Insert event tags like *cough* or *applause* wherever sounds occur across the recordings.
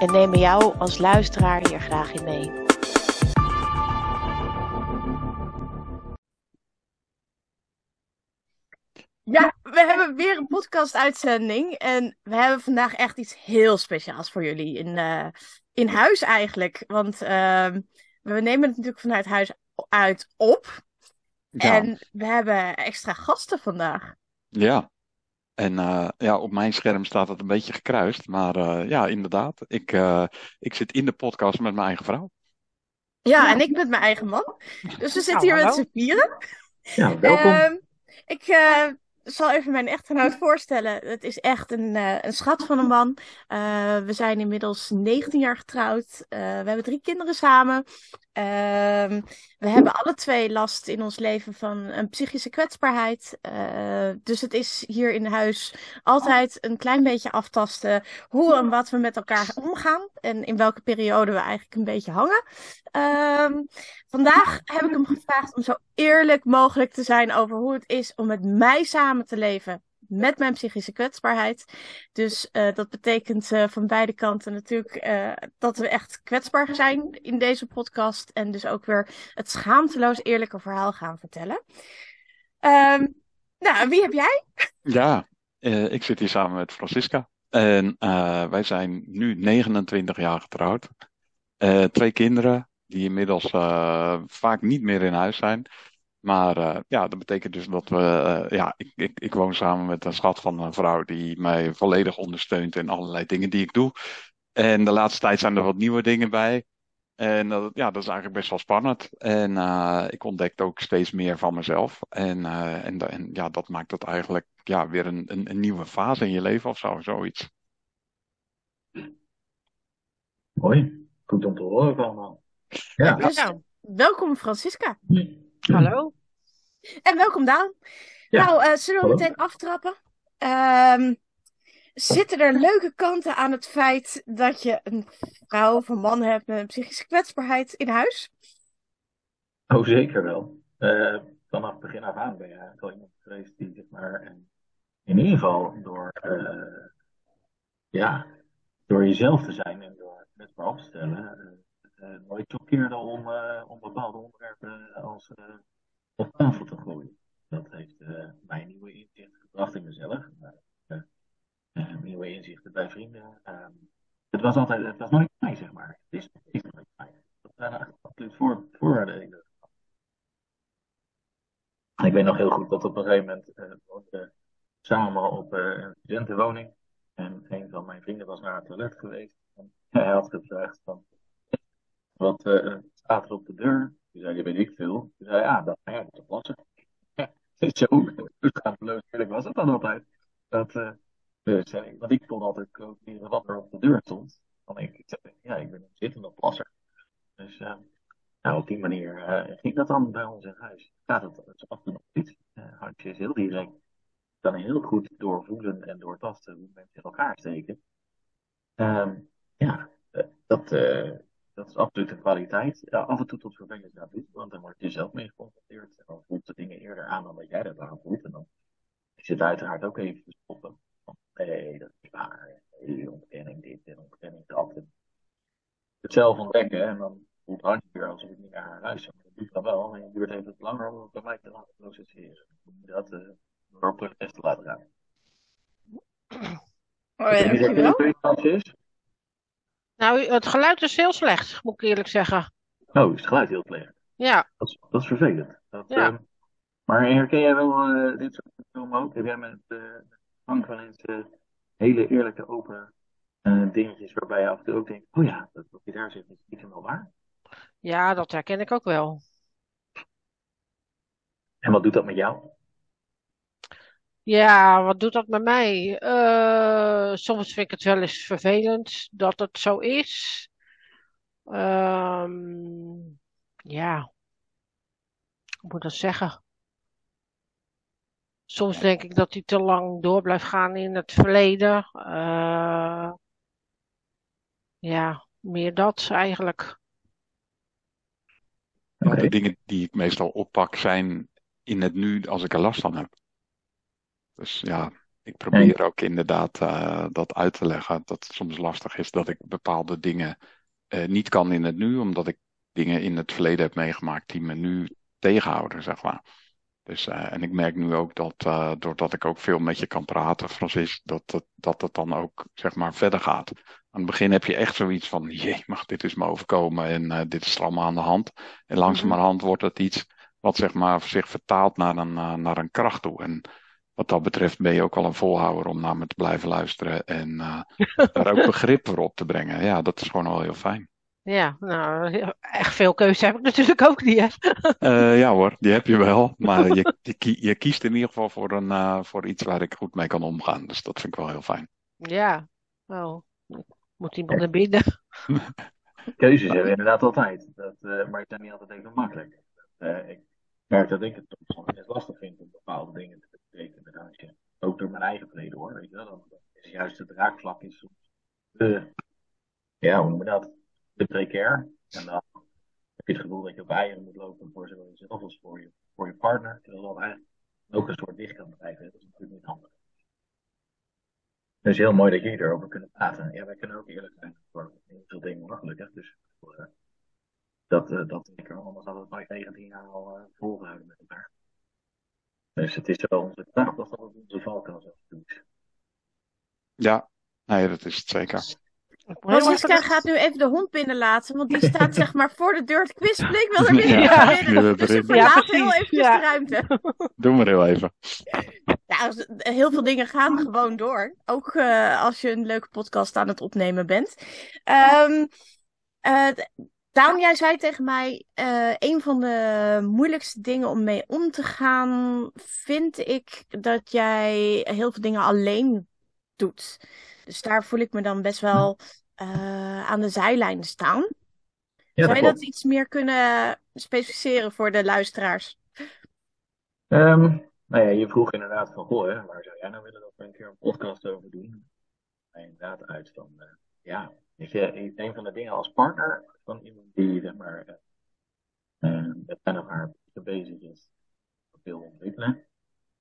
En nemen jou als luisteraar hier graag in mee. Ja, we hebben weer een podcast-uitzending. En we hebben vandaag echt iets heel speciaals voor jullie in, eh, in huis eigenlijk. Want ehm, we nemen het natuurlijk vanuit huis uit op. Ja, En we hebben extra gasten vandaag. ja. En eh, ja, op mijn scherm staat het een beetje gekruist. Maar eh, ja, inderdaad. Ik, eh, ik zit in de podcast met mijn eigen vrouw. Ja, en ik met mijn eigen man. Dus we zitten Nou, hier met z'n vieren. Ja, welkom. Ehm, ik eh, zal even mijn echtgenoot voorstellen. Het is echt een, eh, een schat van een man. Eh, we zijn inmiddels 19 jaar getrouwd. Eh, we hebben drie kinderen samen. Ehm, we hebben alle twee last in ons leven van een psychische kwetsbaarheid. Eh, dus het is hier in huis altijd een klein beetje aftasten hoe en wat we met elkaar omgaan. En in welke periode we eigenlijk een beetje hangen. Ehm, Vandaag heb ik hem gevraagd om zo eerlijk mogelijk te zijn over hoe het is om met mij samen te leven met mijn psychische kwetsbaarheid. Dus eh, dat betekent eh, van beide kanten natuurlijk eh, dat we echt kwetsbaar zijn in deze podcast. En dus ook weer het schaamteloos eerlijke verhaal gaan vertellen. Ehm, nou, wie heb jij? Ja, ik zit hier samen met Francisca. En wij zijn nu 29 jaar getrouwd. Twee kinderen die inmiddels vaak niet meer in huis zijn. Maar eh, ja, dat betekent dus dat we, eh, ja, ik, ik, ik woon samen met een schat van een vrouw die mij volledig ondersteunt in allerlei dingen die ik doe. En de laatste tijd zijn er wat nieuwe dingen bij. En dat, ja, dat is eigenlijk best wel spannend. En eh, ik ontdek ook steeds meer van mezelf. En, eh, en, en ja, dat maakt het eigenlijk ja, weer een, een, een nieuwe fase in je leven of zo, zoiets. Mooi. Goed om te horen allemaal. Ja. Dus Nou, welkom Francisca. Hallo. En welkom Daan. Ja. Nou, eh, zullen we Hallo. meteen aftrappen? Ehm, zitten er leuke kanten aan het feit dat je een vrouw of een man hebt met een psychische kwetsbaarheid in huis? Oh, zeker wel. Eh, vanaf begin af aan ben je eigenlijk al iemand geweest die, zeg maar, en in ieder geval door, eh, ja, door jezelf te zijn en door het kwetsbaar op te stellen, nooit choqueerde om, eh, om bepaalde onderwerpen als eh, op tafel te gooien. Dat heeft eh, mij nieuwe inzichten gebracht in mezelf. eh, eh, nieuwe inzichten bij vrienden. Ehm, het was altijd, het was nooit mij, zeg maar. Het is, nooit mij. Dat waren absoluut voor, vooroordelen. Ik weet nog heel goed dat op een gegeven moment eh, we woonden samen op eh, een studentenwoning. En een van mijn vrienden was naar het toilet geweest. En hij had gevraagd van, eh, staat er op de deur? Toen zei hij, weet ik veel. Toen zei ja, dat ja, dat plassen. *laughs* Ja, *laughs* zo, schaamteloos eerlijk was het dan altijd. Dat, eh, eh, want ik kon altijd quoteren wat er op de deur stond. Dan denk ik, ja, ik ben een zittende plasser. Dus eh, nou, op die manier eh, ging dat dan bij ons in huis. Gaat het af en toe niet. Uh, Hartje is heel direct. Kan heel goed doorvoelen en doortasten hoe mensen in elkaar steken. Ehm, ja, eh, dat, eh, dat is absoluut een kwaliteit. Ja, af en toe tot vervelend naar toe, want dan word je zelf mee geconfronteerd. En dan voelt de dingen eerder aan dan dat jij dat aanvoelt. En dan is het uiteraard ook even te stoppen. Van, nee, dat is waar. Nee, ontkenning dit en ontkenning dat. En het zelf ontdekken en dan voelt Hartje weer alsof ik niet naar haar luister. Maar dat doet dan wel. En het duurt even wat langer om het bij mij te laten processeren. Dat uh, door op proces te laten gaan. Oh, ja, dankjewel. het een kans is. Nou, het geluid is heel slecht, moet ik eerlijk zeggen. Oh, is het geluid heel slecht. Ja, Dat is, dat is vervelend. Dat, Ja. ehm, maar herken jij wel eh, dit soort filmen ook? Heb jij met uh, Frank wel eens eh, hele eerlijke, open eh, dingetjes waarbij je af en toe ook denkt: oh ja, dat wat je daar zegt is niet helemaal waar? ja, dat herken ik ook wel. En wat doet dat met jou? Ja, wat doet dat met mij? Eh, soms vind ik het wel eens vervelend dat het zo is. Ehm, ja, hoe moet ik dat zeggen? Soms denk ik dat hij te lang door blijft gaan in het verleden. Eh, ja, meer dat eigenlijk. De dingen die ik meestal oppak zijn in het nu als ik er last van heb. Dus ja, ik probeer ook inderdaad eh, dat uit te leggen. Dat het soms lastig is dat ik bepaalde dingen eh, niet kan in het nu, omdat ik dingen in het verleden heb meegemaakt die me nu tegenhouden, zeg maar. Dus, eh, en ik merk nu ook dat, doordat ik ook veel met je kan praten, Francis, dat het, dat het dan ook, zeg maar, verder gaat. Aan het begin heb je echt zoiets van, jee, mag dit is me overkomen en dit is er allemaal aan de hand. En langzamerhand wordt het iets wat, zeg maar, zich vertaalt naar een, naar een kracht toe. En wat dat betreft ben je ook wel een volhouder om naar me te blijven luisteren en eh, daar ook begrip voor op te brengen. Ja, dat is gewoon wel heel fijn. Ja, nou, echt veel keuze heb ik natuurlijk ook niet, hè. Eh, ja hoor, die heb je wel. *laughs* Maar je, je, kie- je kiest in ieder geval voor, een, eh, voor iets waar ik goed mee kan omgaan. Dus dat vind ik wel heel fijn. Ja, oh, moet iemand er binnen. *laughs* Keuzes hebben we inderdaad altijd. Dat, eh, maar het zijn niet altijd even makkelijk. Ik merk dat ik het soms lastig vind om bepaalde dingen ook door mijn eigen verleden hoor, weet je wel. Dan is juist het raakvlak is soms te, ja, hoe noem je? Te precair. En dan heb je het gevoel dat je op eieren moet lopen voor zowel jezelf als voor je, voor je partner. Terwijl dat eigenlijk ook een soort dicht kan blijven. Dat is natuurlijk niet handig. Het is heel mooi dat jullie erover kunnen praten. Ja, wij kunnen ook eerlijk zijn voor heel veel dingen hoor, gelukkig. Dus eh, dat, eh, dat zeker. Anders hadden we het nooit 19 jaar al eh, volgehouden met elkaar. Dus het is wel onze kracht dat het onze valkuil zelfs is. Ja, nee, dat is het zeker. Francisca even- gaat nu even de hond binnenlaten, want die staat *laughs* zeg maar voor de deur te kwispelen. Ik wil er binnen Ja, Dus. Ja, heel eventjes ja. de ruimte. *laughs* Doe maar heel even. Ja, heel veel dingen gaan gewoon door. Ook eh, als je een leuke podcast aan het opnemen bent. Ehm eh, Daan, jij zei tegen mij, eh, een van de moeilijkste dingen om mee om te gaan, vind ik dat jij heel veel dingen alleen doet. Dus daar voel ik me dan best wel eh, aan de zijlijn staan. Ja, Zou je dat iets meer kunnen specificeren voor de luisteraars? Ehm, nou ja, je vroeg inderdaad van, goh, hè, waar zou jij nou willen dat we een keer een podcast over doen? En inderdaad uit van, eh, ja, weet je, een van de dingen als partner van iemand die, zeg maar, eh, eh, met zijn of haar bezig is, wil ontwikkelen,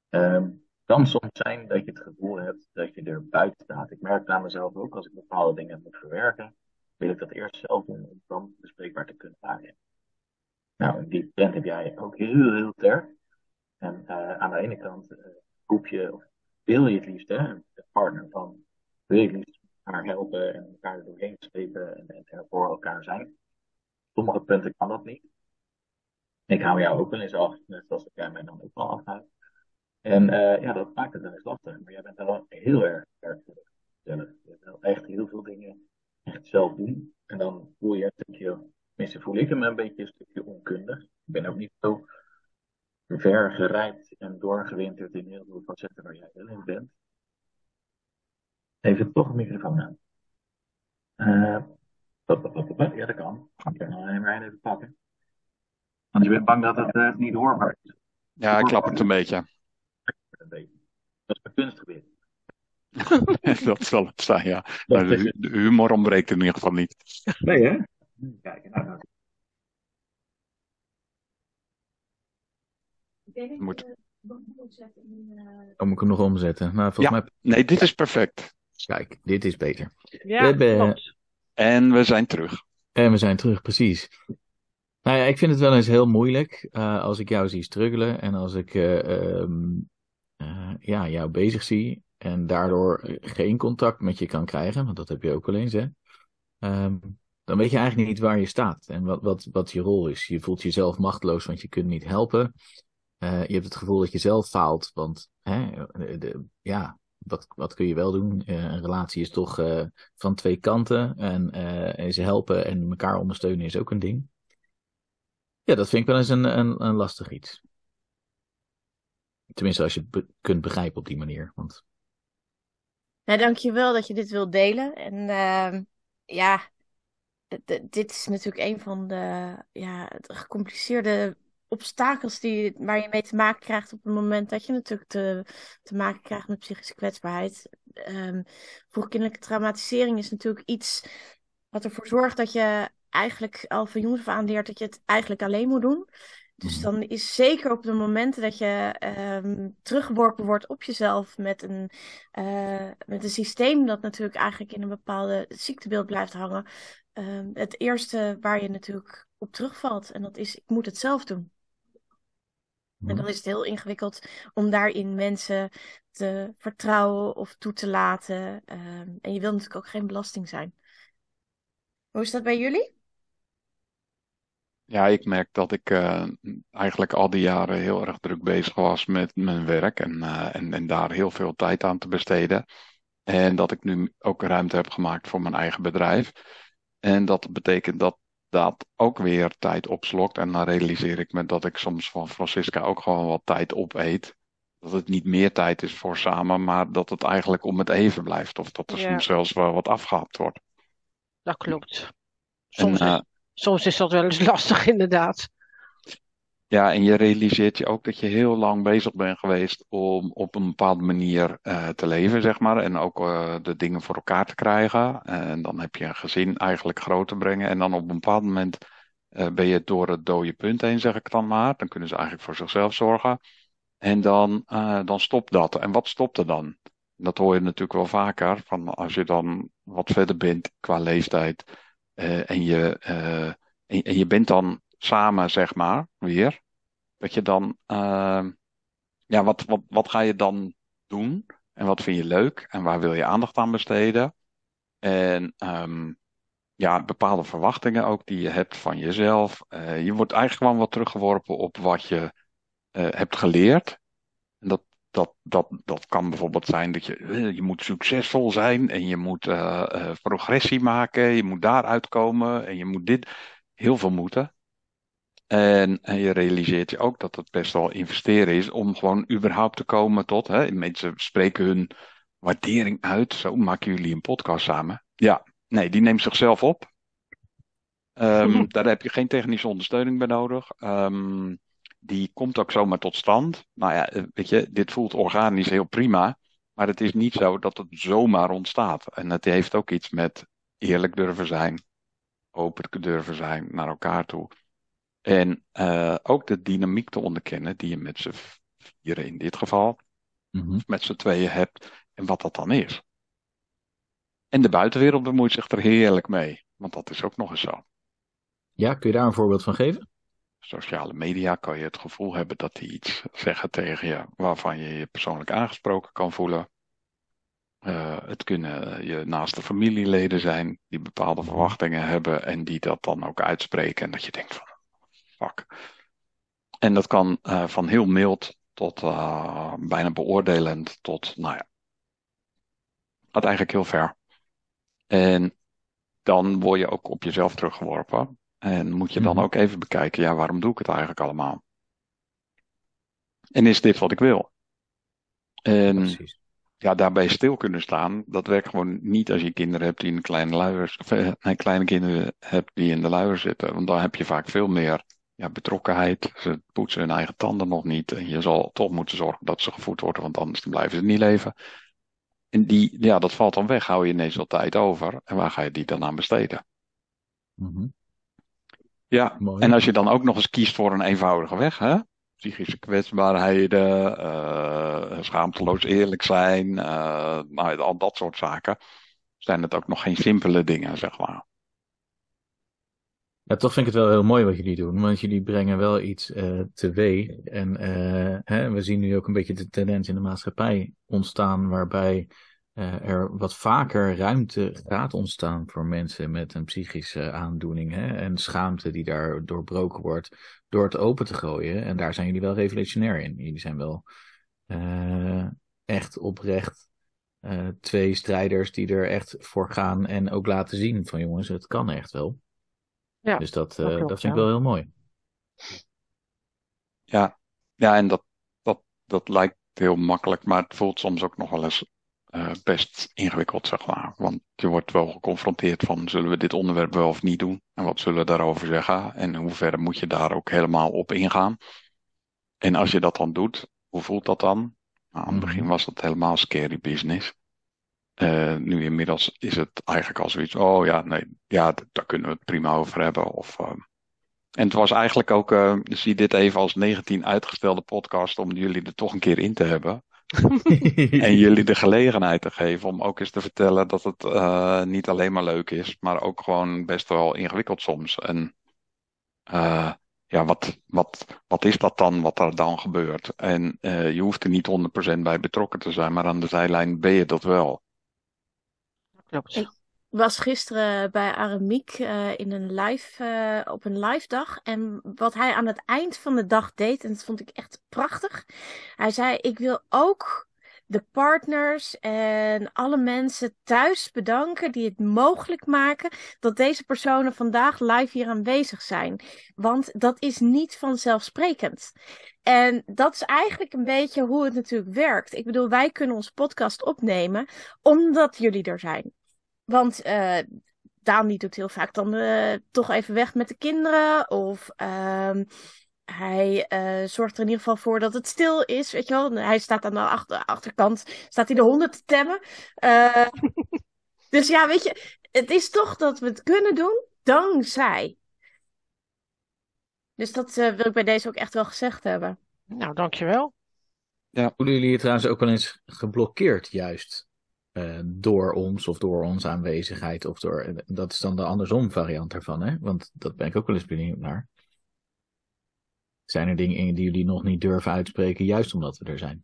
ehm, kan soms zijn dat je het gevoel hebt dat je er buiten staat. Ik merk aan mezelf ook, als ik bepaalde dingen moet verwerken, wil ik dat eerst zelf doen om dan bespreekbaar te kunnen maken. Nou, die trend heb jij ook heel, heel sterk. En eh, aan de ene kant eh, roep je, of wil je het liefst, hè, de partner van, wil je het liefst haar helpen en elkaar er doorheen slepen en, en voor elkaar zijn. Sommige punten kan dat niet. Ik hou jou ook wel eens af, net zoals jij mij dan ook wel afhoud. En eh, ja, dat maakt het wel eens lastig. Maar jij bent wel heel erg sterk voor zelf. Je echt heel veel dingen echt zelf doen. En dan voel je een stukje, tenminste voel ik hem een beetje een stukje onkundig. Ik ben ook niet zo ver gerijpt en doorgewinterd in heel veel facetten waar jij wel in bent. Even toch een microfoon aan. Eh, pop. ja, dat kan. Ik kan hem maar even pakken. Want je bent bang dat het eh, niet hoorbaar is. Ja, ik klap het een beetje. Een beetje. Dat is mijn kunstgebied. *laughs* Dat zal het zijn, ja. Maar de, de humor ontbreekt in ieder geval niet. Nee, hè? Kijk, nou, nou. Moet. Oh, moet ik hem nog omzetten? Nou, volgens Ja. mij... Nee, dit is perfect. Kijk, dit is beter. Ja, We hebben- klopt. En we zijn terug. En we zijn terug, precies. Nou ja, ik vind het wel eens heel moeilijk eh, als ik jou zie struggelen en als ik eh, ehm, eh, ja, jou bezig zie en daardoor geen contact met je kan krijgen, want dat heb je ook wel eens, hè. Ehm, dan weet je eigenlijk niet waar je staat en wat, wat, wat je rol is. Je voelt jezelf machteloos, want je kunt niet helpen. Eh, je hebt het gevoel dat je zelf faalt, want hè, de, de- ja, wat, wat kun je wel doen? Eh, een relatie is toch eh, van twee kanten en, eh, ze helpen en elkaar ondersteunen is ook een ding. Ja, dat vind ik wel eens een, een, een lastig iets. Tenminste, als je het kunt begrijpen op die manier. Want Nou, dankjewel dat je dit wilt delen. En ehm, ja, dit is natuurlijk een van de ja, het gecompliceerde obstakels die, waar je mee te maken krijgt op het moment dat je natuurlijk te, te maken krijgt met psychische kwetsbaarheid. Ehm vroegkindelijke traumatisering is natuurlijk iets wat ervoor zorgt dat je eigenlijk al van jongs af aan leert dat je het eigenlijk alleen moet doen. Dus Mhm. dan is zeker op de momenten dat je ehm, teruggeworpen wordt op jezelf met een, eh, met een systeem dat natuurlijk eigenlijk in een bepaalde ziektebeeld blijft hangen, ehm, het eerste waar je natuurlijk op terugvalt. En dat is, ik moet het zelf doen. En Mhm. dan is het heel ingewikkeld om daarin mensen te vertrouwen of toe te laten. Ehm, en je wilt natuurlijk ook geen belasting zijn. Hoe is dat bij jullie? Ja, ik merk dat ik eh, eigenlijk al die jaren heel erg druk bezig was met mijn werk en, eh, en, en daar heel veel tijd aan te besteden. En dat ik nu ook ruimte heb gemaakt voor mijn eigen bedrijf. En dat betekent dat dat ook weer tijd opslokt. En dan realiseer ik me dat ik soms van Francisca ook gewoon wat tijd opeet. Dat het niet meer tijd is voor samen, maar dat het eigenlijk om het even blijft. Of dat er Ja. soms zelfs wel wat afgehapt wordt. Dat klopt. Soms, eh, soms is dat wel eens *laughs* lastig, inderdaad. Ja, en je realiseert je ook dat je heel lang bezig bent geweest om op een bepaalde manier eh, te leven, zeg maar. En ook eh, de dingen voor elkaar te krijgen. En dan heb je een gezin eigenlijk groot te brengen. En dan op een bepaald moment eh, ben je door het dode punt heen, zeg ik dan maar. Dan kunnen ze eigenlijk voor zichzelf zorgen. En dan, dan stopt dat. En wat stopt er dan? Dat hoor je natuurlijk wel vaker. Van als je dan wat verder bent qua leeftijd. en, je, en je bent dan samen, zeg maar, weer. Dat je dan, eh, ja, wat, wat, wat ga je dan doen? En wat vind je leuk? En waar wil je aandacht aan besteden? En ehm, ja, bepaalde verwachtingen ook die je hebt van jezelf. Eh, je wordt eigenlijk gewoon wat teruggeworpen op wat je eh, hebt geleerd. En dat, dat, dat, dat kan bijvoorbeeld zijn dat je, eh, je moet succesvol zijn en je moet progressie maken. Je moet daaruit komen en je moet dit. Heel veel moeten. En, en je realiseert je ook dat het best wel investeren is om gewoon überhaupt te komen tot. Hè, mensen spreken hun waardering uit. Zo maken jullie een podcast samen. Ja, nee, die neemt zichzelf op. Ehm, *laughs* daar heb je geen technische ondersteuning bij nodig. Ehm, die komt ook zomaar tot stand. Nou ja, eh, weet je, dit voelt organisch heel prima. Maar het is niet zo dat het zomaar ontstaat. En het heeft ook iets met eerlijk durven zijn. Open durven zijn naar elkaar toe. En eh, ook de dynamiek te onderkennen die je met z'n vieren in dit geval, Mhm. met z'n tweeën hebt en wat dat dan is. En de buitenwereld bemoeit zich er heerlijk mee, want dat is ook nog eens zo. Ja, kun je daar een voorbeeld van geven? Sociale media kan je het gevoel hebben dat die iets zeggen tegen je waarvan je je persoonlijk aangesproken kan voelen. Eh, het kunnen je naaste familieleden zijn die bepaalde verwachtingen hebben en die dat dan ook uitspreken en dat je denkt van En dat kan eh, van heel mild tot eh, bijna beoordelend tot, nou ja, gaat eigenlijk heel ver. En dan word je ook op jezelf teruggeworpen. En moet je dan Mhm. ook even bekijken, ja, waarom doe ik het eigenlijk allemaal? En is dit wat ik wil? En Precies. ja, daarbij stil kunnen staan, dat werkt gewoon niet als je kinderen hebt die in kleine luiers, of eh, kleine kinderen hebt die in de luier zitten. Want dan heb je vaak veel meer ja, betrokkenheid. Ze poetsen hun eigen tanden nog niet. En je zal toch moeten zorgen dat ze gevoed worden, want anders blijven ze niet leven. En die, ja, dat valt dan weg. Hou je ineens wel tijd over. En waar ga je die dan aan besteden? Mhm. Ja, Mooi. en als je dan ook nog eens kiest voor een eenvoudige weg, hè? Psychische kwetsbaarheden, eh, schaamteloos eerlijk zijn, eh, nou, al dat soort zaken, zijn het ook nog geen simpele dingen, zeg maar. Ja, toch vind ik het wel heel mooi wat jullie doen, want jullie brengen wel iets eh teweeg. En eh, hè, we zien nu ook een beetje de tendens in de maatschappij ontstaan, waarbij eh, er wat vaker ruimte gaat ontstaan voor mensen met een psychische aandoening. Hè, en schaamte die daar doorbroken wordt door het open te gooien. En daar zijn jullie wel revolutionair in. Jullie zijn wel echt oprecht twee strijders die er echt voor gaan en ook laten zien van jongens, het kan echt wel. Ja, dus dat, dat eh, klopt, dat vind ik wel heel mooi. Ja, ja en dat, dat, dat lijkt heel makkelijk, maar het voelt soms ook nog wel eens eh, best ingewikkeld, zeg maar. Want je wordt wel geconfronteerd van, zullen we dit onderwerp wel of niet doen? En wat zullen we daarover zeggen? En in hoeverre moet je daar ook helemaal op ingaan? En als je dat dan doet, hoe voelt dat dan? Nou, aan het begin Mhm. was dat helemaal scary business. Eh, nu inmiddels is het eigenlijk al zoiets, oh ja, nee, ja, daar kunnen we het prima over hebben. Of, eh, en het was eigenlijk ook, eh, zie dit even als 19 uitgestelde podcast om jullie er toch een keer in te hebben. *laughs* En jullie de gelegenheid te geven om ook eens te vertellen dat het niet alleen maar leuk is, maar ook gewoon best wel ingewikkeld soms. En ja, wat, wat, wat is dat dan wat er dan gebeurt? En je hoeft er niet 100% bij betrokken te zijn, maar aan de zijlijn ben je dat wel. Ik was gisteren bij Aramiek eh, in een live, eh, op een live dag. En wat hij aan het eind van de dag deed, en dat vond ik echt prachtig. Hij zei, ik wil ook de partners en alle mensen thuis bedanken die het mogelijk maken dat deze personen vandaag live hier aanwezig zijn. Want dat is niet vanzelfsprekend. En dat is eigenlijk een beetje hoe het natuurlijk werkt. Ik bedoel, wij kunnen onze podcast opnemen omdat jullie er zijn. Want eh Daan die doet heel vaak dan eh, toch even weg met de kinderen. Of ehm, hij eh, zorgt er in ieder geval voor dat het stil is. Weet je wel? Hij staat aan de achter, achterkant, staat hij de honden te temmen. Eh, *laughs* dus ja, weet je, het is toch dat we het kunnen doen dankzij. Dus dat eh, wil ik bij deze ook echt wel gezegd hebben. Nou, dankjewel. Voelen jullie je trouwens ook wel eens geblokkeerd, juist eh, door ons of door onze aanwezigheid? Of door, dat is dan de andersom variant daarvan, hè? Want dat ben ik ook wel eens benieuwd naar. Zijn er dingen die jullie nog niet durven uitspreken, juist omdat we er zijn?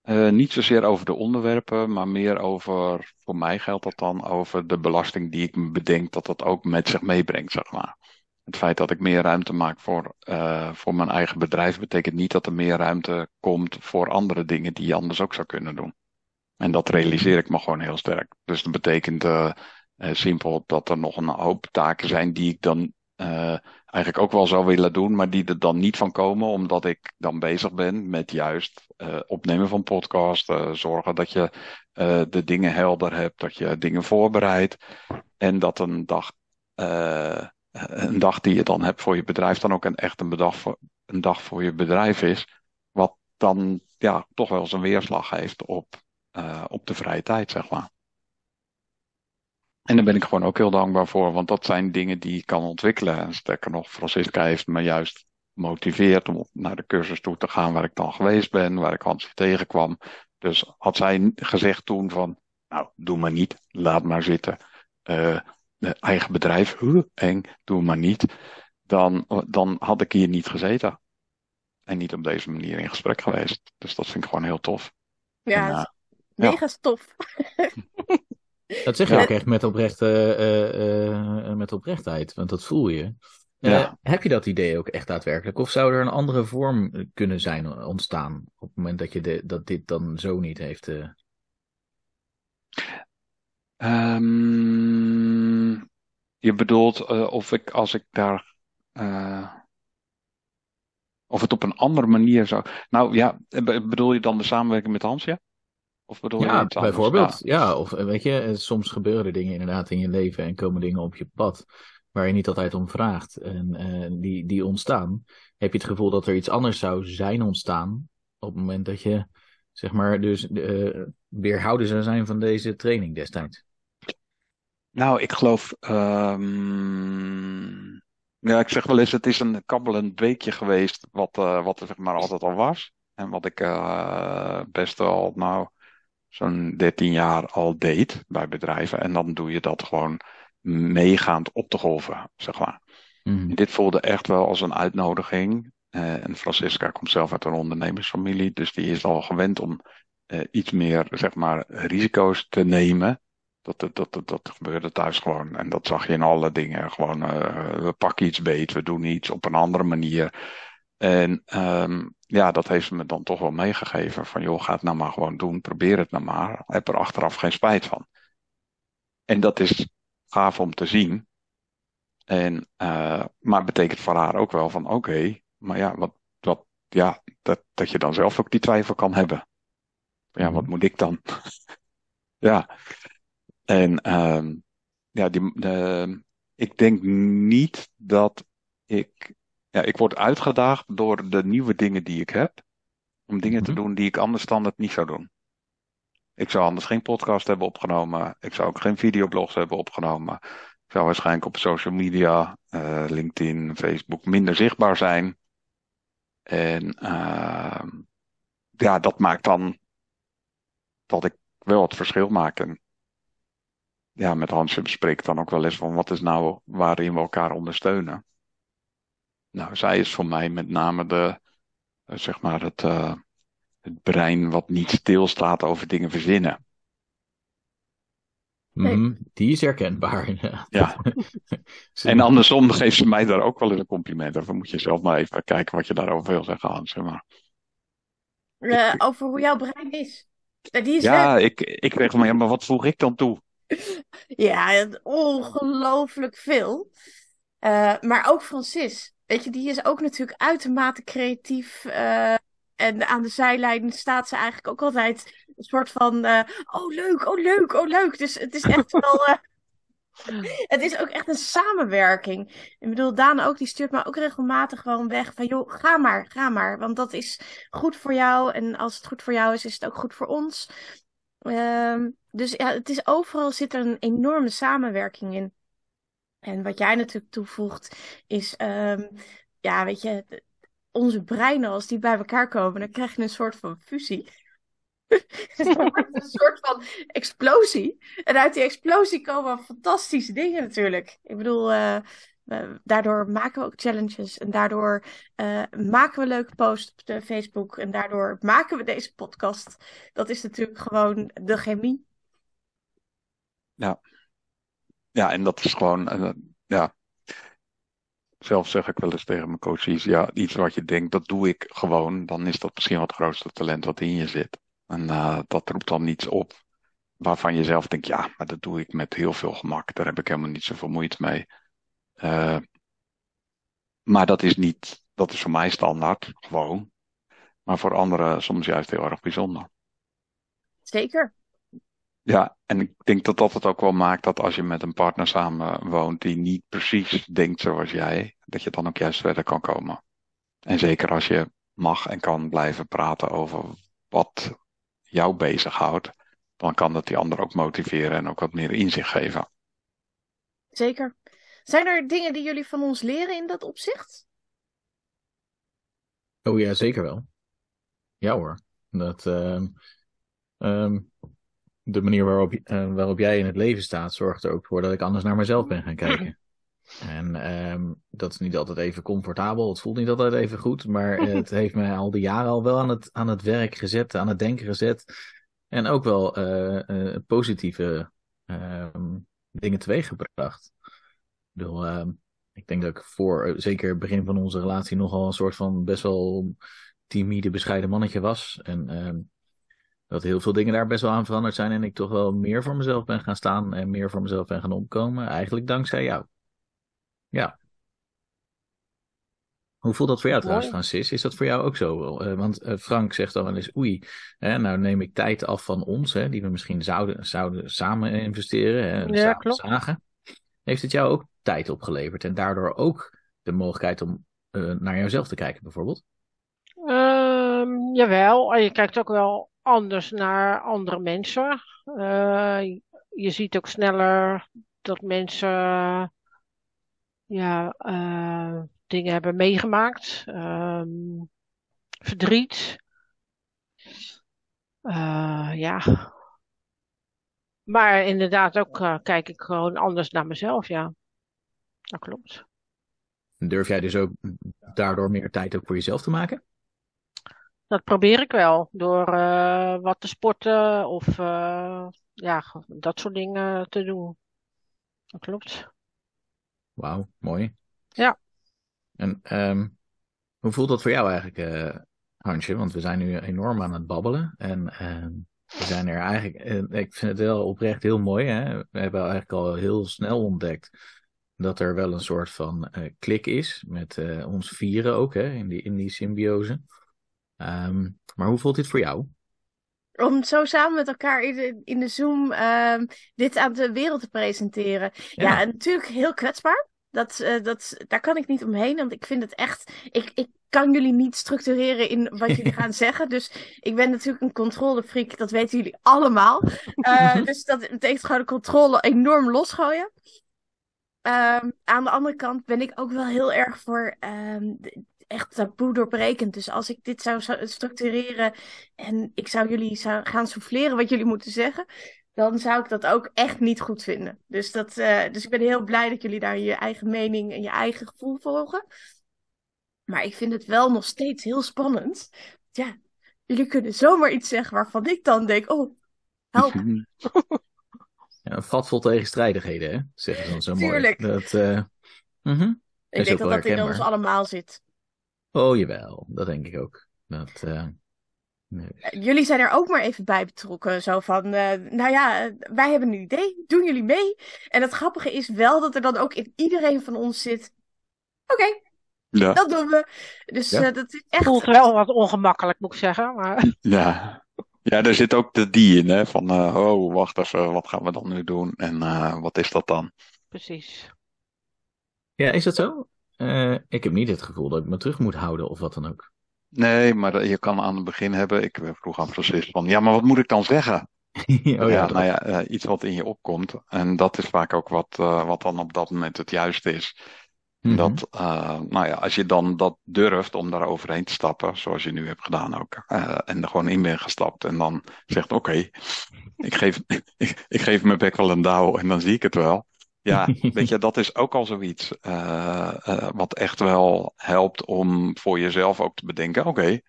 Eh, niet zozeer over de onderwerpen, maar meer over, voor mij geldt dat dan, over de belasting die ik me bedenk dat dat ook met zich meebrengt, zeg maar. Het feit dat ik meer ruimte maak voor, eh, voor mijn eigen bedrijf betekent niet dat er meer ruimte komt voor andere dingen die je anders ook zou kunnen doen. En dat realiseer ik me gewoon heel sterk. Dus dat betekent eh, eh, simpel dat er nog een hoop taken zijn die ik dan eh, eigenlijk ook wel zou willen doen, maar die er dan niet van komen, omdat ik dan bezig ben met juist opnemen van podcast, zorgen dat je de dingen helder hebt, dat je dingen voorbereidt en dat een dag, een dag die je dan hebt voor je bedrijf dan ook een echt een, bedag voor, een dag voor je bedrijf is, wat dan ja, toch wel zijn weerslag heeft op, eh, op de vrije tijd, zeg maar. En daar ben ik gewoon ook heel dankbaar voor, want dat zijn dingen die ik kan ontwikkelen. En sterker nog, Francisca heeft me juist gemotiveerd om naar de cursus toe te gaan waar ik dan geweest ben, waar ik Hans tegenkwam. Dus had zij gezegd toen van, nou, doe maar niet, laat maar zitten. Eh, eigen bedrijf, huh, eng, doe maar niet. Dan, dan had ik hier niet gezeten. En niet op deze manier in gesprek geweest. Dus dat vind ik gewoon heel tof. Ja, En, mega stof. *laughs* Dat zeg je Ja. ook echt met, oprechte, eh, eh, met oprechtheid, want dat voel je. Eh, Ja. Heb je dat idee ook echt daadwerkelijk? Of zou er een andere vorm kunnen zijn ontstaan op het moment dat, je de, dat dit dan zo niet heeft? eh, Ehm, je bedoelt eh, of ik als ik daar. eh, of het op een andere manier zou. Nou ja, be- bedoel je dan de samenwerking met Hans, ja? Of bedoel je Ja, iets anders? bijvoorbeeld. Ja, of eh, weet je, eh, soms gebeuren er dingen inderdaad in je leven en komen dingen op je pad waar je niet altijd om vraagt. En eh, die, die ontstaan. Heb je het gevoel dat er iets anders zou zijn ontstaan op het moment dat je, zeg maar, dus eh, weerhouden zou zijn van deze training destijds? Nou, ik geloof. ehm, ja, ik zeg wel eens, het is een kabbelend beekje geweest, wat, eh, wat er zeg maar altijd al was. En wat ik eh, best wel, nou, zo'n 13 jaar al deed bij bedrijven. En dan doe je dat gewoon meegaand op de golven, zeg maar. Mhm. Dit voelde echt wel als een uitnodiging. Eh, en Francisca komt zelf uit een ondernemersfamilie, dus die is al gewend om eh, iets meer, zeg maar, risico's te nemen. Dat, dat, dat, dat, dat gebeurde thuis gewoon. En dat zag je in alle dingen. Gewoon, eh, we pakken iets beet, we doen iets op een andere manier. En ehm, ja, dat heeft ze me dan toch wel meegegeven. Van joh, ga het nou maar gewoon doen. Probeer het nou maar. Heb er achteraf geen spijt van. En dat is gaaf om te zien. En, eh, maar betekent voor haar ook wel van oké, maar ja, wat, wat, ja dat, dat je dan zelf ook die twijfel kan hebben. Ja, wat moet ik dan? *laughs* ja. En ehm, ja, die, de, ik denk niet dat ik. Ja, ik word uitgedaagd door de nieuwe dingen die ik heb. Om dingen te Mhm. doen die ik anders standaard niet zou doen. Ik zou anders geen podcast hebben opgenomen. Ik zou ook geen videoblogs hebben opgenomen. Ik zou waarschijnlijk op social media, eh, LinkedIn, Facebook, minder zichtbaar zijn. En ehm, ja, dat maakt dan dat ik wel het verschil maak. En ja, met Hansje bespreek ik dan ook wel eens van wat is nou waarin we elkaar ondersteunen. Nou, zij is voor mij met name de, eh, zeg maar het, eh, het brein wat niet stilstaat over dingen verzinnen. Mhm, Die is herkenbaar. inderdaad. Ja. *laughs* En andersom geeft ze mij daar ook wel eens een compliment over. Moet je zelf maar even kijken wat je daarover wil zeggen, Hans. Maar, Eh, over hoe jouw brein is. Ja, die is ja, ik, ik zeg maar, ja, maar wat voeg ik dan toe? *laughs* Ja, ongelooflijk veel. Eh, maar ook Francis. Weet je, die is ook natuurlijk uitermate creatief. eh, en aan de zijlijn staat ze eigenlijk ook altijd een soort van... eh, oh, leuk, oh, leuk, oh, leuk. Dus het is echt wel... eh, *laughs* het is ook echt een samenwerking. Ik bedoel, Daan ook, die stuurt me ook regelmatig gewoon weg. Van joh, ga maar, ga maar. Want dat is goed voor jou. En als het goed voor jou is, is het ook goed voor ons. Ehm, dus ja, het is overal zit er een enorme samenwerking in. En wat jij natuurlijk toevoegt, is, ehm, ja, weet je, onze breinen, als die bij elkaar komen, dan krijg je een soort van fusie. *laughs* Een soort van explosie. En uit die explosie komen fantastische dingen natuurlijk. Ik bedoel, eh, daardoor maken we ook challenges. En daardoor eh, maken we leuke posts op de Facebook. En daardoor maken we deze podcast. Dat is natuurlijk gewoon de chemie. Ja, en dat is gewoon, eh, ja. Zelf zeg ik wel eens tegen mijn coaches, ja, iets wat je denkt, dat doe ik gewoon. Dan is dat misschien wel het grootste talent wat in je zit. En eh, dat roept dan niets op waarvan je zelf denkt, ja, maar dat doe ik met heel veel gemak. Daar heb ik helemaal niet zoveel moeite mee. Eh, maar dat is niet, dat is voor mij standaard, gewoon. Maar voor anderen soms juist heel erg bijzonder. Zeker. Ja, en ik denk dat dat het ook wel maakt dat als je met een partner samen woont die niet precies denkt zoals jij, dat je dan ook juist verder kan komen. En zeker als je mag en kan blijven praten over wat jou bezighoudt, dan kan dat die ander ook motiveren en ook wat meer inzicht geven. Zeker. Zijn er dingen die jullie van ons leren in dat opzicht? Oh ja, zeker wel. Ja hoor. Dat, ehm, ehm, de manier waarop, eh, waarop jij in het leven staat, zorgt er ook voor dat ik anders naar mezelf ben gaan kijken. *laughs* En ehm, dat is niet altijd even comfortabel, het voelt niet altijd even goed, maar *laughs* het heeft mij al die jaren al wel aan het, aan het werk gezet, aan het denken gezet. En ook wel eh, eh, positieve ehm, dingen teweeggebracht. Ik bedoel, ehm, ik denk dat ik voor, zeker het begin van onze relatie, nogal een soort van best wel timide, bescheiden mannetje was. En dat heel veel dingen daar best wel aan veranderd zijn. En ik toch wel meer voor mezelf ben gaan staan en meer voor mezelf ben gaan opkomen. Eigenlijk dankzij jou. Ja. Hoe voelt dat voor jou trouwens. Francis? Is dat voor jou ook zo? Eh, want eh, Frank zegt dan wel eens, oei, hè, nou neem ik tijd af van ons, hè, die we misschien zouden, zouden samen investeren, hè, Ja, samen klopt. zagen. Heeft het jou ook tijd opgeleverd en daardoor ook de mogelijkheid om eh, naar jouzelf te kijken, bijvoorbeeld? Ehm, jawel, en je kijkt ook wel anders naar andere mensen. Eh, je ziet ook sneller dat mensen ja, eh, dingen hebben meegemaakt. Ehm, verdriet. Eh, ja. Maar inderdaad ook kijk ik gewoon anders naar mezelf, ja. Dat klopt. Durf jij dus ook daardoor meer tijd ook voor jezelf te maken? Dat probeer ik wel. Door eh, wat te sporten of eh, ja, dat soort dingen te doen. Dat klopt. Wauw, mooi. Ja. En ehm, hoe voelt dat voor jou eigenlijk, eh, Hansje? Want we zijn nu enorm aan het babbelen. En ehm, we zijn er eigenlijk, ik vind het wel oprecht heel mooi. Hè? We hebben eigenlijk al heel snel ontdekt dat er wel een soort van klik is met ons vieren ook, hè? In die, in die symbiose. Ehm, maar hoe voelt dit voor jou? om zo samen met elkaar in de, in de Zoom ehm, dit aan de wereld te presenteren. Ja, Ja. en natuurlijk heel kwetsbaar. Dat, eh, dat, daar kan ik niet omheen, want ik vind het echt. Ik, ik kan jullie niet structureren in wat jullie *laughs* gaan zeggen. Dus ik ben natuurlijk een controlefreak, dat weten jullie allemaal. Eh, *laughs* dus dat betekent gewoon de controle enorm losgooien. Ehm, aan de andere kant ben ik ook wel heel erg voor de- echt taboe doorbrekend. Dus als ik dit zou, zou structureren en ik zou jullie zou gaan souffleren wat jullie moeten zeggen, dan zou ik dat ook echt niet goed vinden. Dus, dat, eh, dus ik ben heel blij dat jullie daar je eigen mening en je eigen gevoel volgen. Maar ik vind het wel nog steeds heel spannend. Ja, jullie kunnen zomaar iets zeggen waarvan ik dan denk, oh, help. *laughs* *laughs* Ja, een vat vol tegenstrijdigheden, hè? Zeggen ze dan zo Tuurlijk. mooi. Dat, eh, mhm. Ik denk dat dat in ons allemaal zit. Oh, jawel. Dat denk ik ook. Dat, eh, nee. Jullie zijn er ook maar even bij betrokken. Zo van, eh, nou ja, eh, wij hebben een idee. Doen jullie mee? En het grappige is wel dat er dan ook in iedereen van ons zit. Oké, Ja, dat doen we. Dus Ja. eh, dat is echt. Voelt wel wat ongemakkelijk, moet ik zeggen. Maar *laughs* ja. Ja, er zit ook de die in, hè? Van, eh, oh, wacht even, wat gaan we dan nu doen? En eh, wat is dat dan? precies. Ja, is dat zo? Eh, ik heb niet het gevoel dat ik me terug moet houden of wat dan ook. Nee, maar je kan aan het begin hebben, ik vroeg aan Francis van, ja, maar wat moet ik dan zeggen? *laughs* oh ja, nou ja, eh, iets wat in je opkomt. En dat is vaak ook wat, eh, wat dan op dat moment het juiste is. Mhm. Dat, eh, nou ja, als je dan dat durft om daar overheen te stappen, zoals je nu hebt gedaan ook, eh, en er gewoon in bent gestapt en dan zegt, oké, ik, geef, *laughs* ik, ik geef mijn bek wel een douw en dan zie ik het wel. Ja, *laughs* weet je, dat is ook al zoiets eh, eh, wat echt wel helpt om voor jezelf ook te bedenken, oké,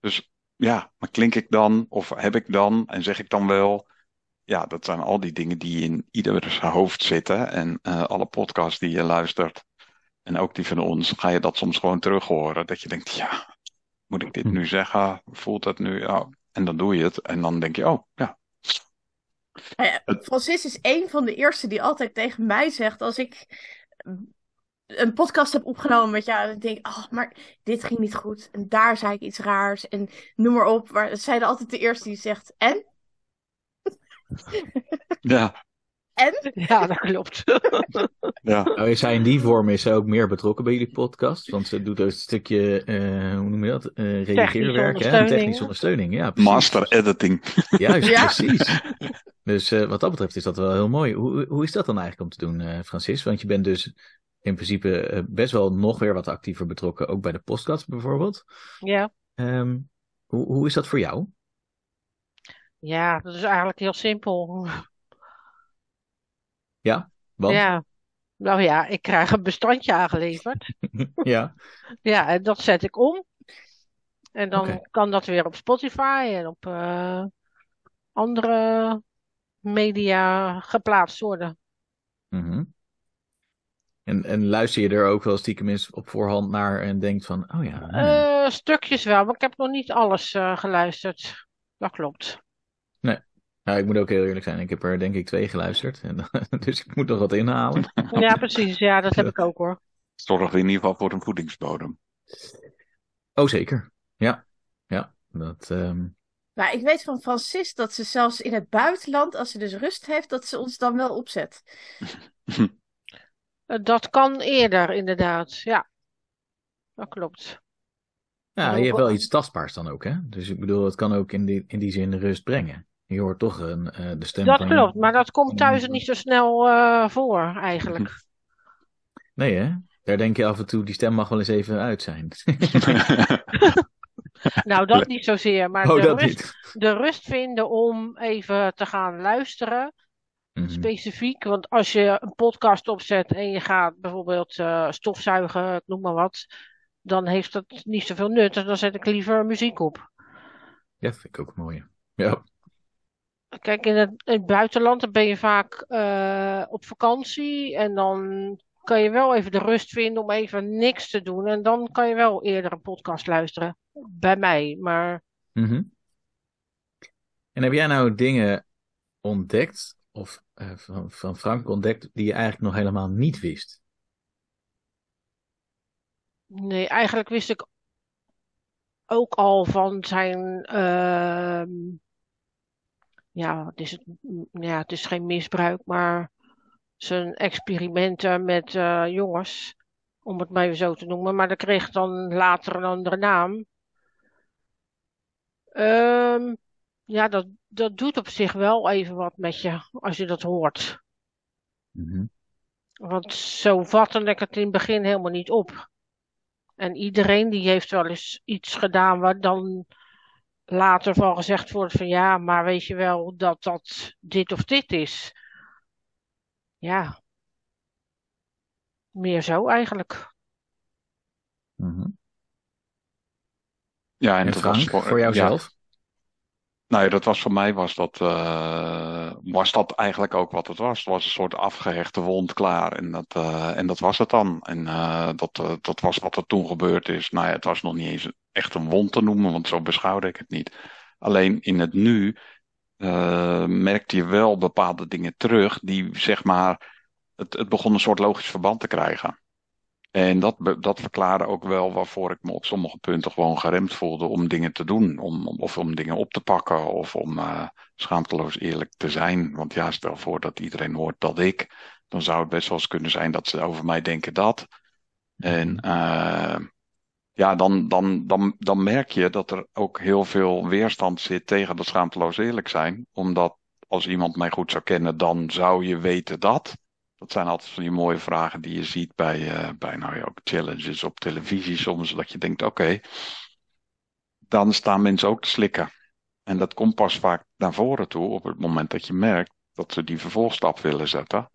dus ja, maar klink ik dan of heb ik dan en zeg ik dan wel? Ja, dat zijn al die dingen die in ieders hoofd zitten en eh, alle podcasts die je luistert. En ook die van ons, ga je dat soms gewoon terug horen. Dat je denkt, ja, moet ik dit Hm. nu zeggen? Voelt dat nu? Ja. En dan doe je het. En dan denk je, oh, ja. Nou Het- Francis is een van de eerste die altijd tegen mij zegt als ik een podcast heb opgenomen met jou, dan denk ik, oh, maar dit ging niet goed. En daar zei ik iets raars. En noem maar op. Maar zij is altijd de eerste die zegt, en? Ja, *laughs* Ja, dat klopt. *laughs* ja. Nou, is zij in die vorm is zij ook meer betrokken bij jullie podcast? Want ze doet ook een stukje, eh, hoe noem je dat? Eh redigeerwerk, hè? ondersteuning. Technische ondersteuning. Ja, precies. Master editing. *laughs* Juist, Ja. precies. Dus eh, wat dat betreft is dat wel heel mooi. Hoe, hoe is dat dan eigenlijk om te doen, eh, Francis? Want je bent dus in principe best wel nog weer wat actiever betrokken, ook bij de podcast bijvoorbeeld. Ja. Ehm, hoe, hoe is dat voor jou? ja, dat is eigenlijk heel simpel. Want, Ja. Nou ja, ik krijg een bestandje aangeleverd. *laughs* ja. Ja, en dat zet ik om. En dan kan dat weer op Spotify en op eh, andere media geplaatst worden. Mhm. En, en luister je er ook wel stiekem eens op voorhand naar en denkt van, oh ja, hmm, Eh, stukjes wel, maar ik heb nog niet alles eh, geluisterd. Dat klopt. Nou, ik moet ook heel eerlijk zijn, ik heb er denk ik twee geluisterd. En, *laughs* dus ik moet nog wat inhalen. Ja, precies. Ja, dat heb ik ook hoor. Zorg in ieder geval voor een voedingsbodem. Oh, zeker. Ja, ja. Dat, ehm, Maar ik weet van Francis dat ze zelfs in het buitenland, als ze dus rust heeft, dat ze ons dan wel opzet. *laughs* Eh, Dat kan eerder, inderdaad. Ja, dat klopt. ja, je hebt wel iets tastbaars dan ook, hè? Dus ik bedoel, het kan ook in die, in die zin rust brengen. Je hoort toch een, eh, de stem Dat van... klopt, maar dat komt thuis niet zo snel eh, voor, eigenlijk. *laughs* Nee, hè? Daar denk je af en toe, die stem mag wel eens even uit zijn. *laughs* Nou, dat niet zozeer, maar oh, de dat rust, niet. de rust vinden om even te gaan luisteren. Mhm. Specifiek, want als je een podcast opzet en je gaat bijvoorbeeld eh, stofzuigen, ik noem maar wat, dan heeft dat niet zoveel nut. En dan zet ik liever muziek op. Ja, vind ik ook mooi. Ja. Kijk, in het, in het buitenland dan ben je vaak eh, op vakantie en dan kan je wel even de rust vinden om even niks te doen. En dan kan je wel eerder een podcast luisteren. Bij mij, maar Mhm. En heb jij nou dingen ontdekt, of eh, van, van Frank ontdekt, die je eigenlijk nog helemaal niet wist? nee, eigenlijk wist ik ook al van zijn ehm, ja, wat is het? Mm, Ja, het is geen misbruik, maar zijn experimenten met eh, jongens, om het maar even zo te noemen. Maar dat kreeg dan later een andere naam. Ehm, ja, dat, dat doet op zich wel even wat met je, als je dat hoort. Mhm. Want zo vatte ik het in het begin helemaal niet op. En iedereen die heeft wel eens iets gedaan waar dan later van gezegd wordt van ja, maar weet je wel dat dat dit of dit is. Ja, meer zo eigenlijk. Mhm. Ja, en En dat was voor, voor ja, jouzelf? nou ja, dat was voor mij was dat, eh, was dat eigenlijk ook wat het was. Het was een soort afgehechte wond klaar en dat, eh, en dat was het dan. En eh, dat, dat was wat er toen gebeurd is. Nou ja, het was nog niet eens echt een wond te noemen, want zo beschouwde ik het niet. Alleen in het nu eh, merkte je wel bepaalde dingen terug die zeg maar, het, het begon een soort logisch verband te krijgen. En dat, dat verklaarde ook wel waarvoor ik me op sommige punten gewoon geremd voelde om dingen te doen. Om, om- of om dingen op te pakken of om eh, schaamteloos eerlijk te zijn. Want ja, stel voor dat iedereen hoort dat ik, dan zou het best wel eens kunnen zijn dat ze over mij denken dat. En eh, ja, dan, dan, dan, dan merk je dat er ook heel veel weerstand zit tegen dat schaamteloos eerlijk zijn. Omdat als iemand mij goed zou kennen, dan zou je weten dat. Dat zijn altijd van die mooie vragen die je ziet bij, eh, bij nou ja, ook challenges op televisie soms. Dat je denkt, oké, dan staan mensen ook te slikken. En dat komt pas vaak naar voren toe op het moment dat je merkt dat ze die vervolgstap willen zetten.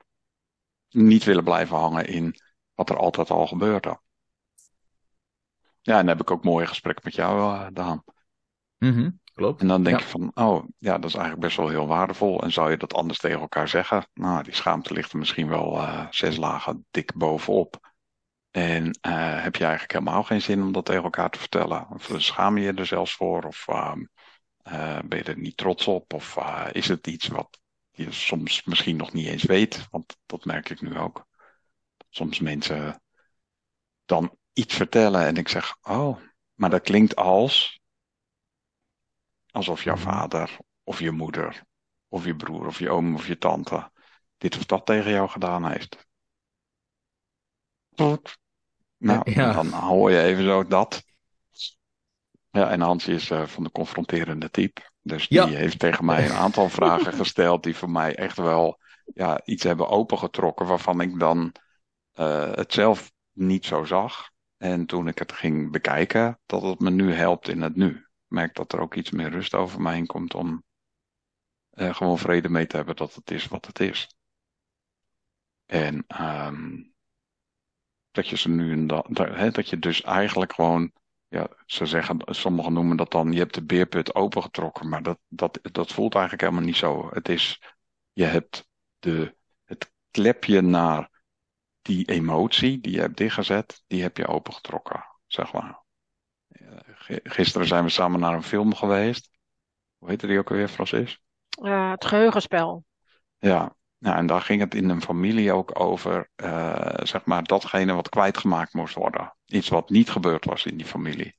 Niet willen blijven hangen in wat er altijd al gebeurde. Ja, en dan heb ik ook mooie gesprekken met jou, eh, Daan. Mhm, Klopt. En dan denk Ja. je van, oh, ja, dat is eigenlijk best wel heel waardevol. En zou je dat anders tegen elkaar zeggen? Nou, die schaamte ligt er misschien wel eh, zes lagen dik bovenop. En eh, heb je eigenlijk helemaal geen zin om dat tegen elkaar te vertellen? Of schaam je je er zelfs voor? Of ehm, eh, ben je er niet trots op? Of is het iets wat je soms misschien nog niet eens weet? Want dat merk ik nu ook. Soms mensen dan iets vertellen en ik zeg, oh, maar dat klinkt als alsof jouw Mhm. vader of je moeder of je broer of je oom of je tante dit of dat tegen jou gedaan heeft. Nou, Ja. dan hoor je even zo dat. Ja, en Hans is eh, van de confronterende type. Dus die Ja. heeft tegen mij een aantal *laughs* vragen gesteld die voor mij echt wel ja, iets hebben opengetrokken waarvan ik dan eh, het zelf niet zo zag. En toen ik het ging bekijken, dat het me nu helpt in het nu. Merk dat er ook iets meer rust over mij heen komt om eh, gewoon vrede mee te hebben dat het is wat het is. En ehm, dat je ze nu en dan, dat je dus eigenlijk gewoon, ja, ze zeggen, sommigen noemen dat dan, je hebt de beerput opengetrokken, maar dat, dat, dat voelt eigenlijk helemaal niet zo. Het is, je hebt de, het klepje naar die emotie die je hebt dichtgezet, die heb je opengetrokken, zeg maar. Gisteren zijn we samen naar een film geweest. Hoe heette die ook alweer, Francis? Eh, het geheugenspel. Ja, nou, en daar ging het in een familie ook over, eh, zeg maar, datgene wat kwijtgemaakt moest worden. Iets wat niet gebeurd was in die familie.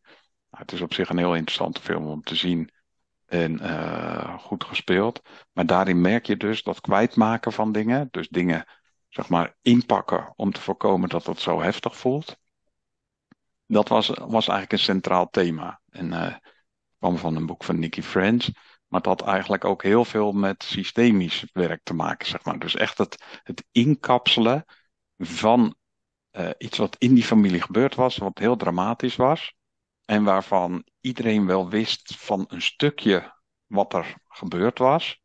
Nou, het is op zich een heel interessante film om te zien en eh, goed gespeeld. Maar daarin merk je dus dat kwijtmaken van dingen, dus dingen, zeg maar, inpakken om te voorkomen dat het zo heftig voelt. Dat was, was eigenlijk een centraal thema. En eh kwam van een boek van Nicky French. Maar dat had eigenlijk ook heel veel met systemisch werk te maken, zeg maar. Dus echt het, het inkapselen van eh, iets wat in die familie gebeurd was, wat heel dramatisch was. En waarvan iedereen wel wist van een stukje wat er gebeurd was.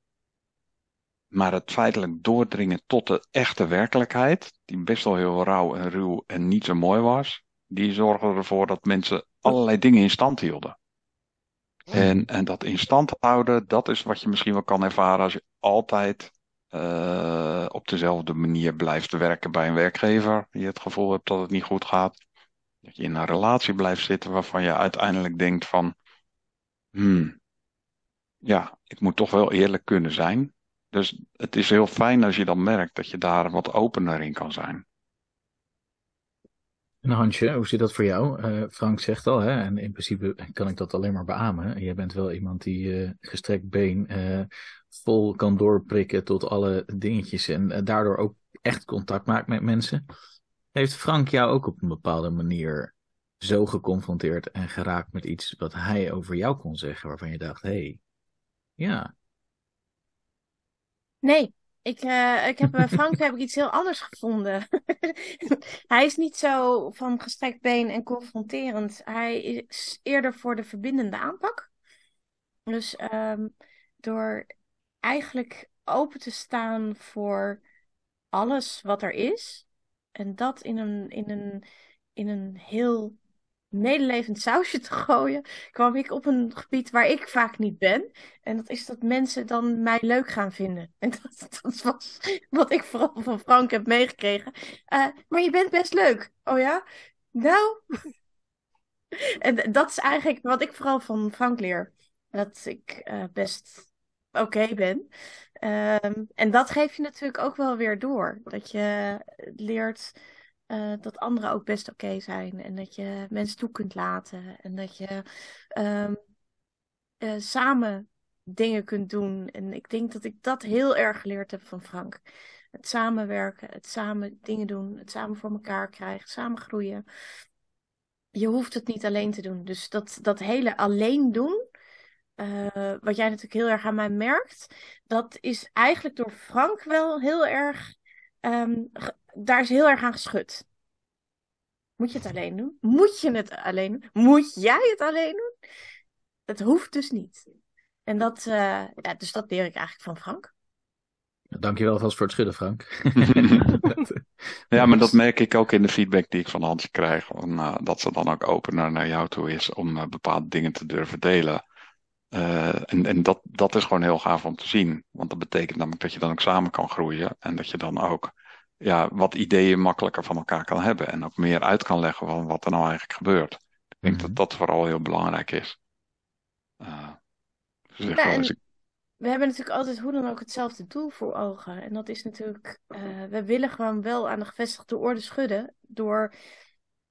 Maar het feitelijk doordringen tot de echte werkelijkheid, die best wel heel rauw en ruw en niet zo mooi was, die zorgde ervoor dat mensen allerlei dingen in stand hielden. En, en dat in stand houden, dat is wat je misschien wel kan ervaren als je altijd eh, op dezelfde manier blijft werken bij een werkgever. Die het gevoel hebt dat het niet goed gaat. Dat je in een relatie blijft zitten waarvan je uiteindelijk denkt van, hmm, ja, ik moet toch wel eerlijk kunnen zijn. Dus het is heel fijn als je dan merkt dat je daar wat opener in kan zijn. En Hansje, hoe zit dat voor jou? Uh, Frank zegt al, hè, en in principe kan ik dat alleen maar beamen. Je bent wel iemand die uh, gestrekt been uh, vol kan doorprikken tot alle dingetjes en daardoor ook echt contact maakt met mensen. Heeft Frank jou ook op een bepaalde manier zo geconfronteerd en geraakt met iets wat hij over jou kon zeggen, waarvan je dacht, hé, hey, ja. Nee, ik, uh, ik heb, Frank heb ik iets heel anders gevonden. *laughs* hij is niet zo van gestrekt been en confronterend. Hij is eerder voor de verbindende aanpak. Dus um, door eigenlijk open te staan voor alles wat er is. En dat in een, in een, in een heel medelevend sausje te gooien, kwam ik op een gebied waar ik vaak niet ben. En dat is dat mensen dan mij leuk gaan vinden. *laughs* En dat, dat was wat ik vooral van Frank heb meegekregen. Uh, maar je bent best leuk. Oh ja? Nou. *laughs* en dat is eigenlijk wat ik vooral van Frank leer. Dat ik uh, best oké ben. Um, en dat geef je natuurlijk ook wel weer door. Dat je leert uh, dat anderen ook best oké zijn. En dat je mensen toe kunt laten. En dat je um, uh, samen dingen kunt doen. En ik denk dat ik dat heel erg geleerd heb van Frank. Het samenwerken, het samen dingen doen, het samen voor elkaar krijgen, samen groeien. Je hoeft het niet alleen te doen. Dus dat, dat hele alleen doen, uh, wat jij natuurlijk heel erg aan mij merkt, dat is eigenlijk door Frank wel heel erg um, daar is heel erg aan geschud. Moet je het alleen doen? Moet je het alleen doen? Moet jij het alleen doen? Het hoeft dus niet. En dat, uh, ja, dus dat leer ik eigenlijk van Frank. Dankjewel vast voor het schudden, Frank. *laughs* ja, maar dat merk ik ook in de feedback die ik van Hans krijg. Van, uh, dat ze dan ook opener naar jou toe is om uh, bepaalde dingen te durven delen. en en dat, dat is gewoon heel gaaf om te zien. Want dat betekent namelijk dat je dan ook samen kan groeien. En dat je dan ook ja, wat ideeën makkelijker van elkaar kan hebben. En ook meer uit kan leggen van wat er nou eigenlijk gebeurt. Ik denk mm-hmm. dat dat vooral heel belangrijk is. Uh, dus ja, en ik... We hebben natuurlijk altijd hoe dan ook hetzelfde doel voor ogen. En dat is natuurlijk, uh, we willen gewoon wel aan de gevestigde orde schudden. Door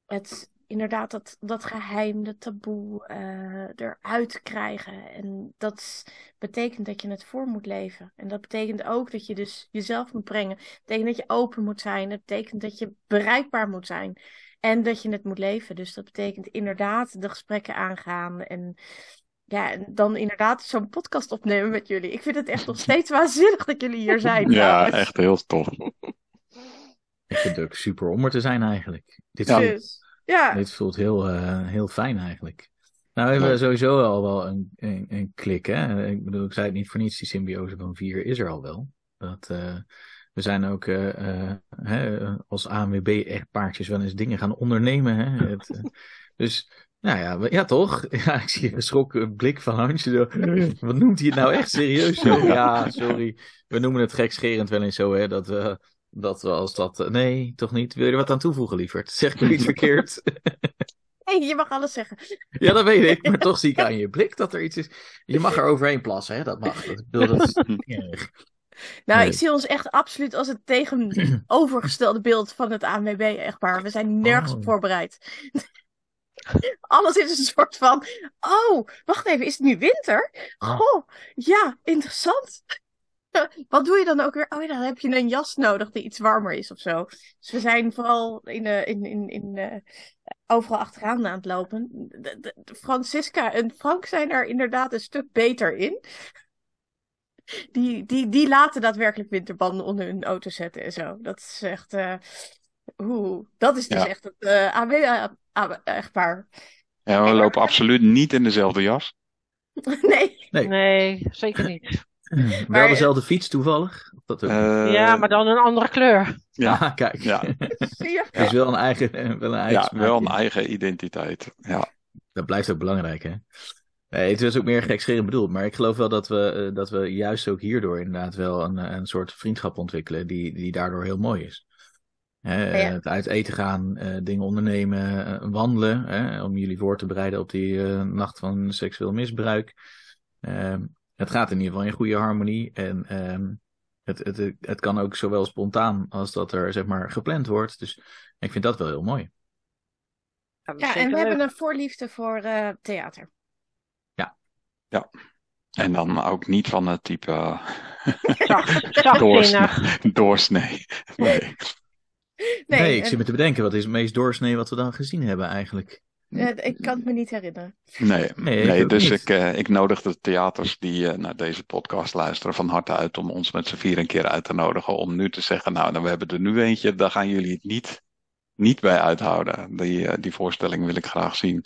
het inderdaad dat, dat geheim, dat taboe uh, eruit te krijgen. En dat betekent dat je het voor moet leven. En dat betekent ook dat je dus jezelf moet brengen. Dat betekent dat je open moet zijn. Dat betekent dat je bereikbaar moet zijn. En dat je het moet leven. Dus dat betekent inderdaad de gesprekken aangaan. En ja, en dan inderdaad zo'n podcast opnemen met jullie. Ik vind het echt nog *laughs* steeds waanzinnig dat jullie hier zijn. Ja, echt heel tof. Ik vind het ook super om er te zijn eigenlijk. Dit ja. Dus. Ja. Dit voelt heel, uh, heel fijn eigenlijk. Nou, we hebben sowieso al wel een, een, een, klik. Hè? Ik bedoel, ik zei het niet voor niets, die symbiose van vier is er al wel. Dat, uh, we zijn ook uh, hè, als ANWB-echtpaardjes wel eens dingen gaan ondernemen. Hè? Het, *laughs* dus, nou ja, ja toch? *laughs* Ja, ik zie een geschrokken blik van Hansje. Wat noemt hij het nou echt serieus? Zo? Ja, sorry. We noemen het gekscherend wel eens zo, hè, dat we dat we als dat. Eh, nee, toch niet? Wil je er wat aan toevoegen, lieverd? Zeg ik niet verkeerd? *laughs* Nee, je mag alles zeggen. *laughs* Ja, dat weet ik. Maar toch zie ik aan je *laughs* blik dat er iets is. Je mag er overheen plassen, hè? Dat mag. Dat, dat is Nou, ik zie ons echt absoluut als het tegenovergestelde beeld van het ANWB-echtpaar. We zijn nergens oh. voorbereid. Alles is een soort van. Oh, wacht even, is het nu winter? Goh, ja, interessant. *laughs* Wat doe je dan ook weer? Oh ja, dan heb je een jas nodig die iets warmer is of zo. Dus we zijn vooral in, de, in, in, in de, overal achteraan aan het lopen. De, de, Francisca en Frank zijn er inderdaad een stuk beter in. *laughs* Die, die, die laten daadwerkelijk winterbanden onder hun auto zetten en zo. Dat is echt. Uh, oeh, dat is dus echt het uh, AW-echtpaar. Ja, we lopen absoluut niet in dezelfde jas. nee. *laughs* nee. Nee, zeker niet. Wel dezelfde fiets toevallig? Dat uh, ja, maar dan een andere kleur. Ja, *laughs* ah, kijk. Ja. *laughs* Het is wel een eigen, wel een eigen, ja, wel een eigen identiteit. Ja. Dat blijft ook belangrijk, hè? Nee, het is ook meer gekscherend bedoeld, maar ik geloof wel dat we, uh, dat we juist ook hierdoor inderdaad wel een, een soort vriendschap ontwikkelen die, die daardoor heel mooi is. Hè, ja. Het uit eten gaan, dingen ondernemen, wandelen, hè, om jullie voor te bereiden op die nacht van seksueel misbruik. Ehm, het gaat in ieder geval in goede harmonie. En um, het, het, het kan ook zowel spontaan als dat er zeg maar gepland wordt. Dus ik vind dat wel heel mooi. Ja, en we leuk. hebben een voorliefde voor eh, theater. En dan ook niet van het type *laughs* eh, Zacht, doorsnee. doorsnee. Nee. Nee, ik en- zit me te bedenken, wat is het meest doorsnee wat we dan gezien hebben eigenlijk? Eh, ik kan het me niet herinneren. Nee, *laughs* Nee, dus niet. ik, eh, ik nodig de theaters die eh, naar deze podcast luisteren van harte uit om ons met z'n vier een keer uit te nodigen. Om nu te zeggen, nou, nou we hebben er nu eentje, daar gaan jullie het niet, niet bij uithouden. Die, eh, die voorstelling wil ik graag zien.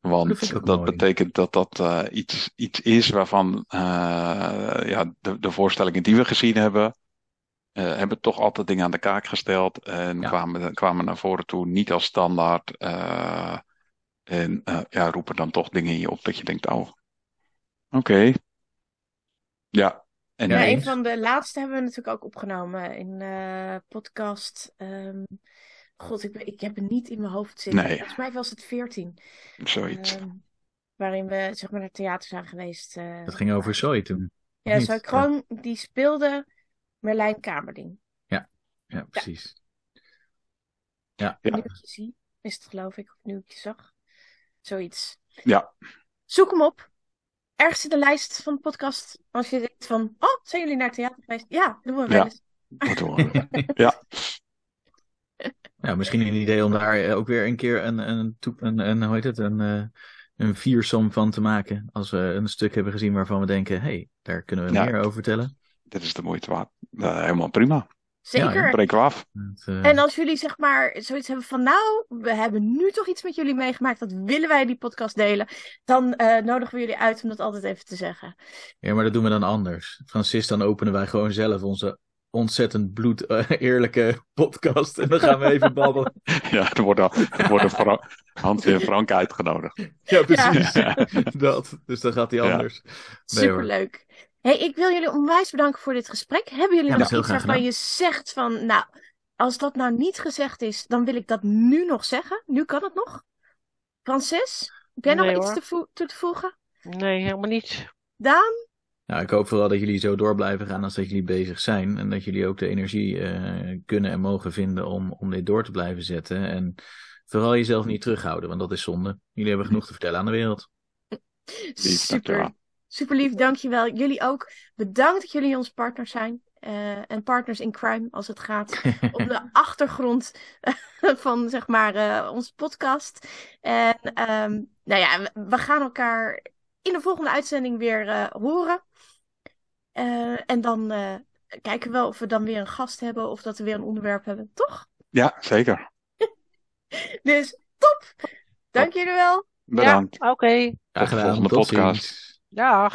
Want dat betekent dat dat eh, iets, iets is waarvan eh, ja, de, de voorstellingen die we gezien hebben, eh, hebben toch altijd dingen aan de kaak gesteld. En Ja. kwamen, kwamen naar voren toe niet als standaard. eh, en eh, ja, roepen dan toch dingen in je op dat je denkt, oh, oké. Ja, en Ja, Ja, een van de laatste hebben we natuurlijk ook opgenomen in eh podcast. ehm, God, ik, ben- ik heb het niet in mijn hoofd zitten. Nee. Volgens mij was het 14. zoiets. ehm, waarin we zeg maar naar theater zijn geweest. eh, Dat ging over Zoe toen. Ja? Zoe Kroon, die speelde Merlijn Kamerding. Ja, precies. Ja, Ja. Nieuwtje zie, is het geloof ik, of nieuwtje zag. Zoiets. Ja, Zoek hem op. Ergens in de lijst van de podcast. Als je denkt van, oh, zijn jullie naar theater geweest? Ja, doen we wel Ja. eens. horen. *laughs* ja, Ja, misschien een idee om daar eh, ook weer een keer een, een, toep- een, een hoe heet het, een, eh, een viersom van te maken. Als we een stuk hebben gezien waarvan we denken, hé, hey, daar kunnen we Ja. meer over vertellen. dit is de moeite waard. Eh, helemaal prima. Zeker. Ja, Breken we af. Eh, En als jullie zeg maar zoiets hebben van, nou, we hebben nu toch iets met jullie meegemaakt, dat willen wij die podcast delen, dan eh, nodigen we jullie uit om dat altijd even te zeggen. Ja, maar dat doen we dan anders. Francis, dan openen wij gewoon zelf onze ontzettend bloed eh, eerlijke podcast. En dan gaan we even *laughs* babbelen. Ja, er worden, er worden Fra- Hans en Frank uitgenodigd. Ja, precies. Ja. *laughs* Dat. Dus dan gaat hij Ja. anders. Nee, hoor. Hey, ik wil jullie onwijs bedanken voor dit gesprek. Hebben jullie Ja, nog iets waarvan je zegt van, nou, als dat nou niet gezegd is, dan wil ik dat nu nog zeggen. Nu kan het nog. Francis, heb jij nog iets te toe te voegen? Nee, helemaal niet. Daan? Nou, ik hoop vooral dat jullie zo door blijven gaan als dat jullie bezig zijn. En dat jullie ook de energie eh, kunnen en mogen vinden om, om dit door te blijven zetten. En vooral jezelf niet terughouden, want dat is zonde. Jullie hebben genoeg te vertellen aan de wereld. Super. Super lief, dankjewel. Jullie ook. Bedankt dat jullie onze partners zijn. eh, en partners in crime als het gaat om de *laughs* achtergrond van zeg maar eh, onze podcast. En ehm, nou ja, we, gaan elkaar in de volgende uitzending weer eh, horen. Eh, en dan eh, kijken we wel of we dan weer een gast hebben of dat we weer een onderwerp hebben, toch? Ja, zeker. *laughs* Dus top! Dank jullie wel. Bedankt. Ja, oké. Graag gedaan. volgende Tot podcast. Dag.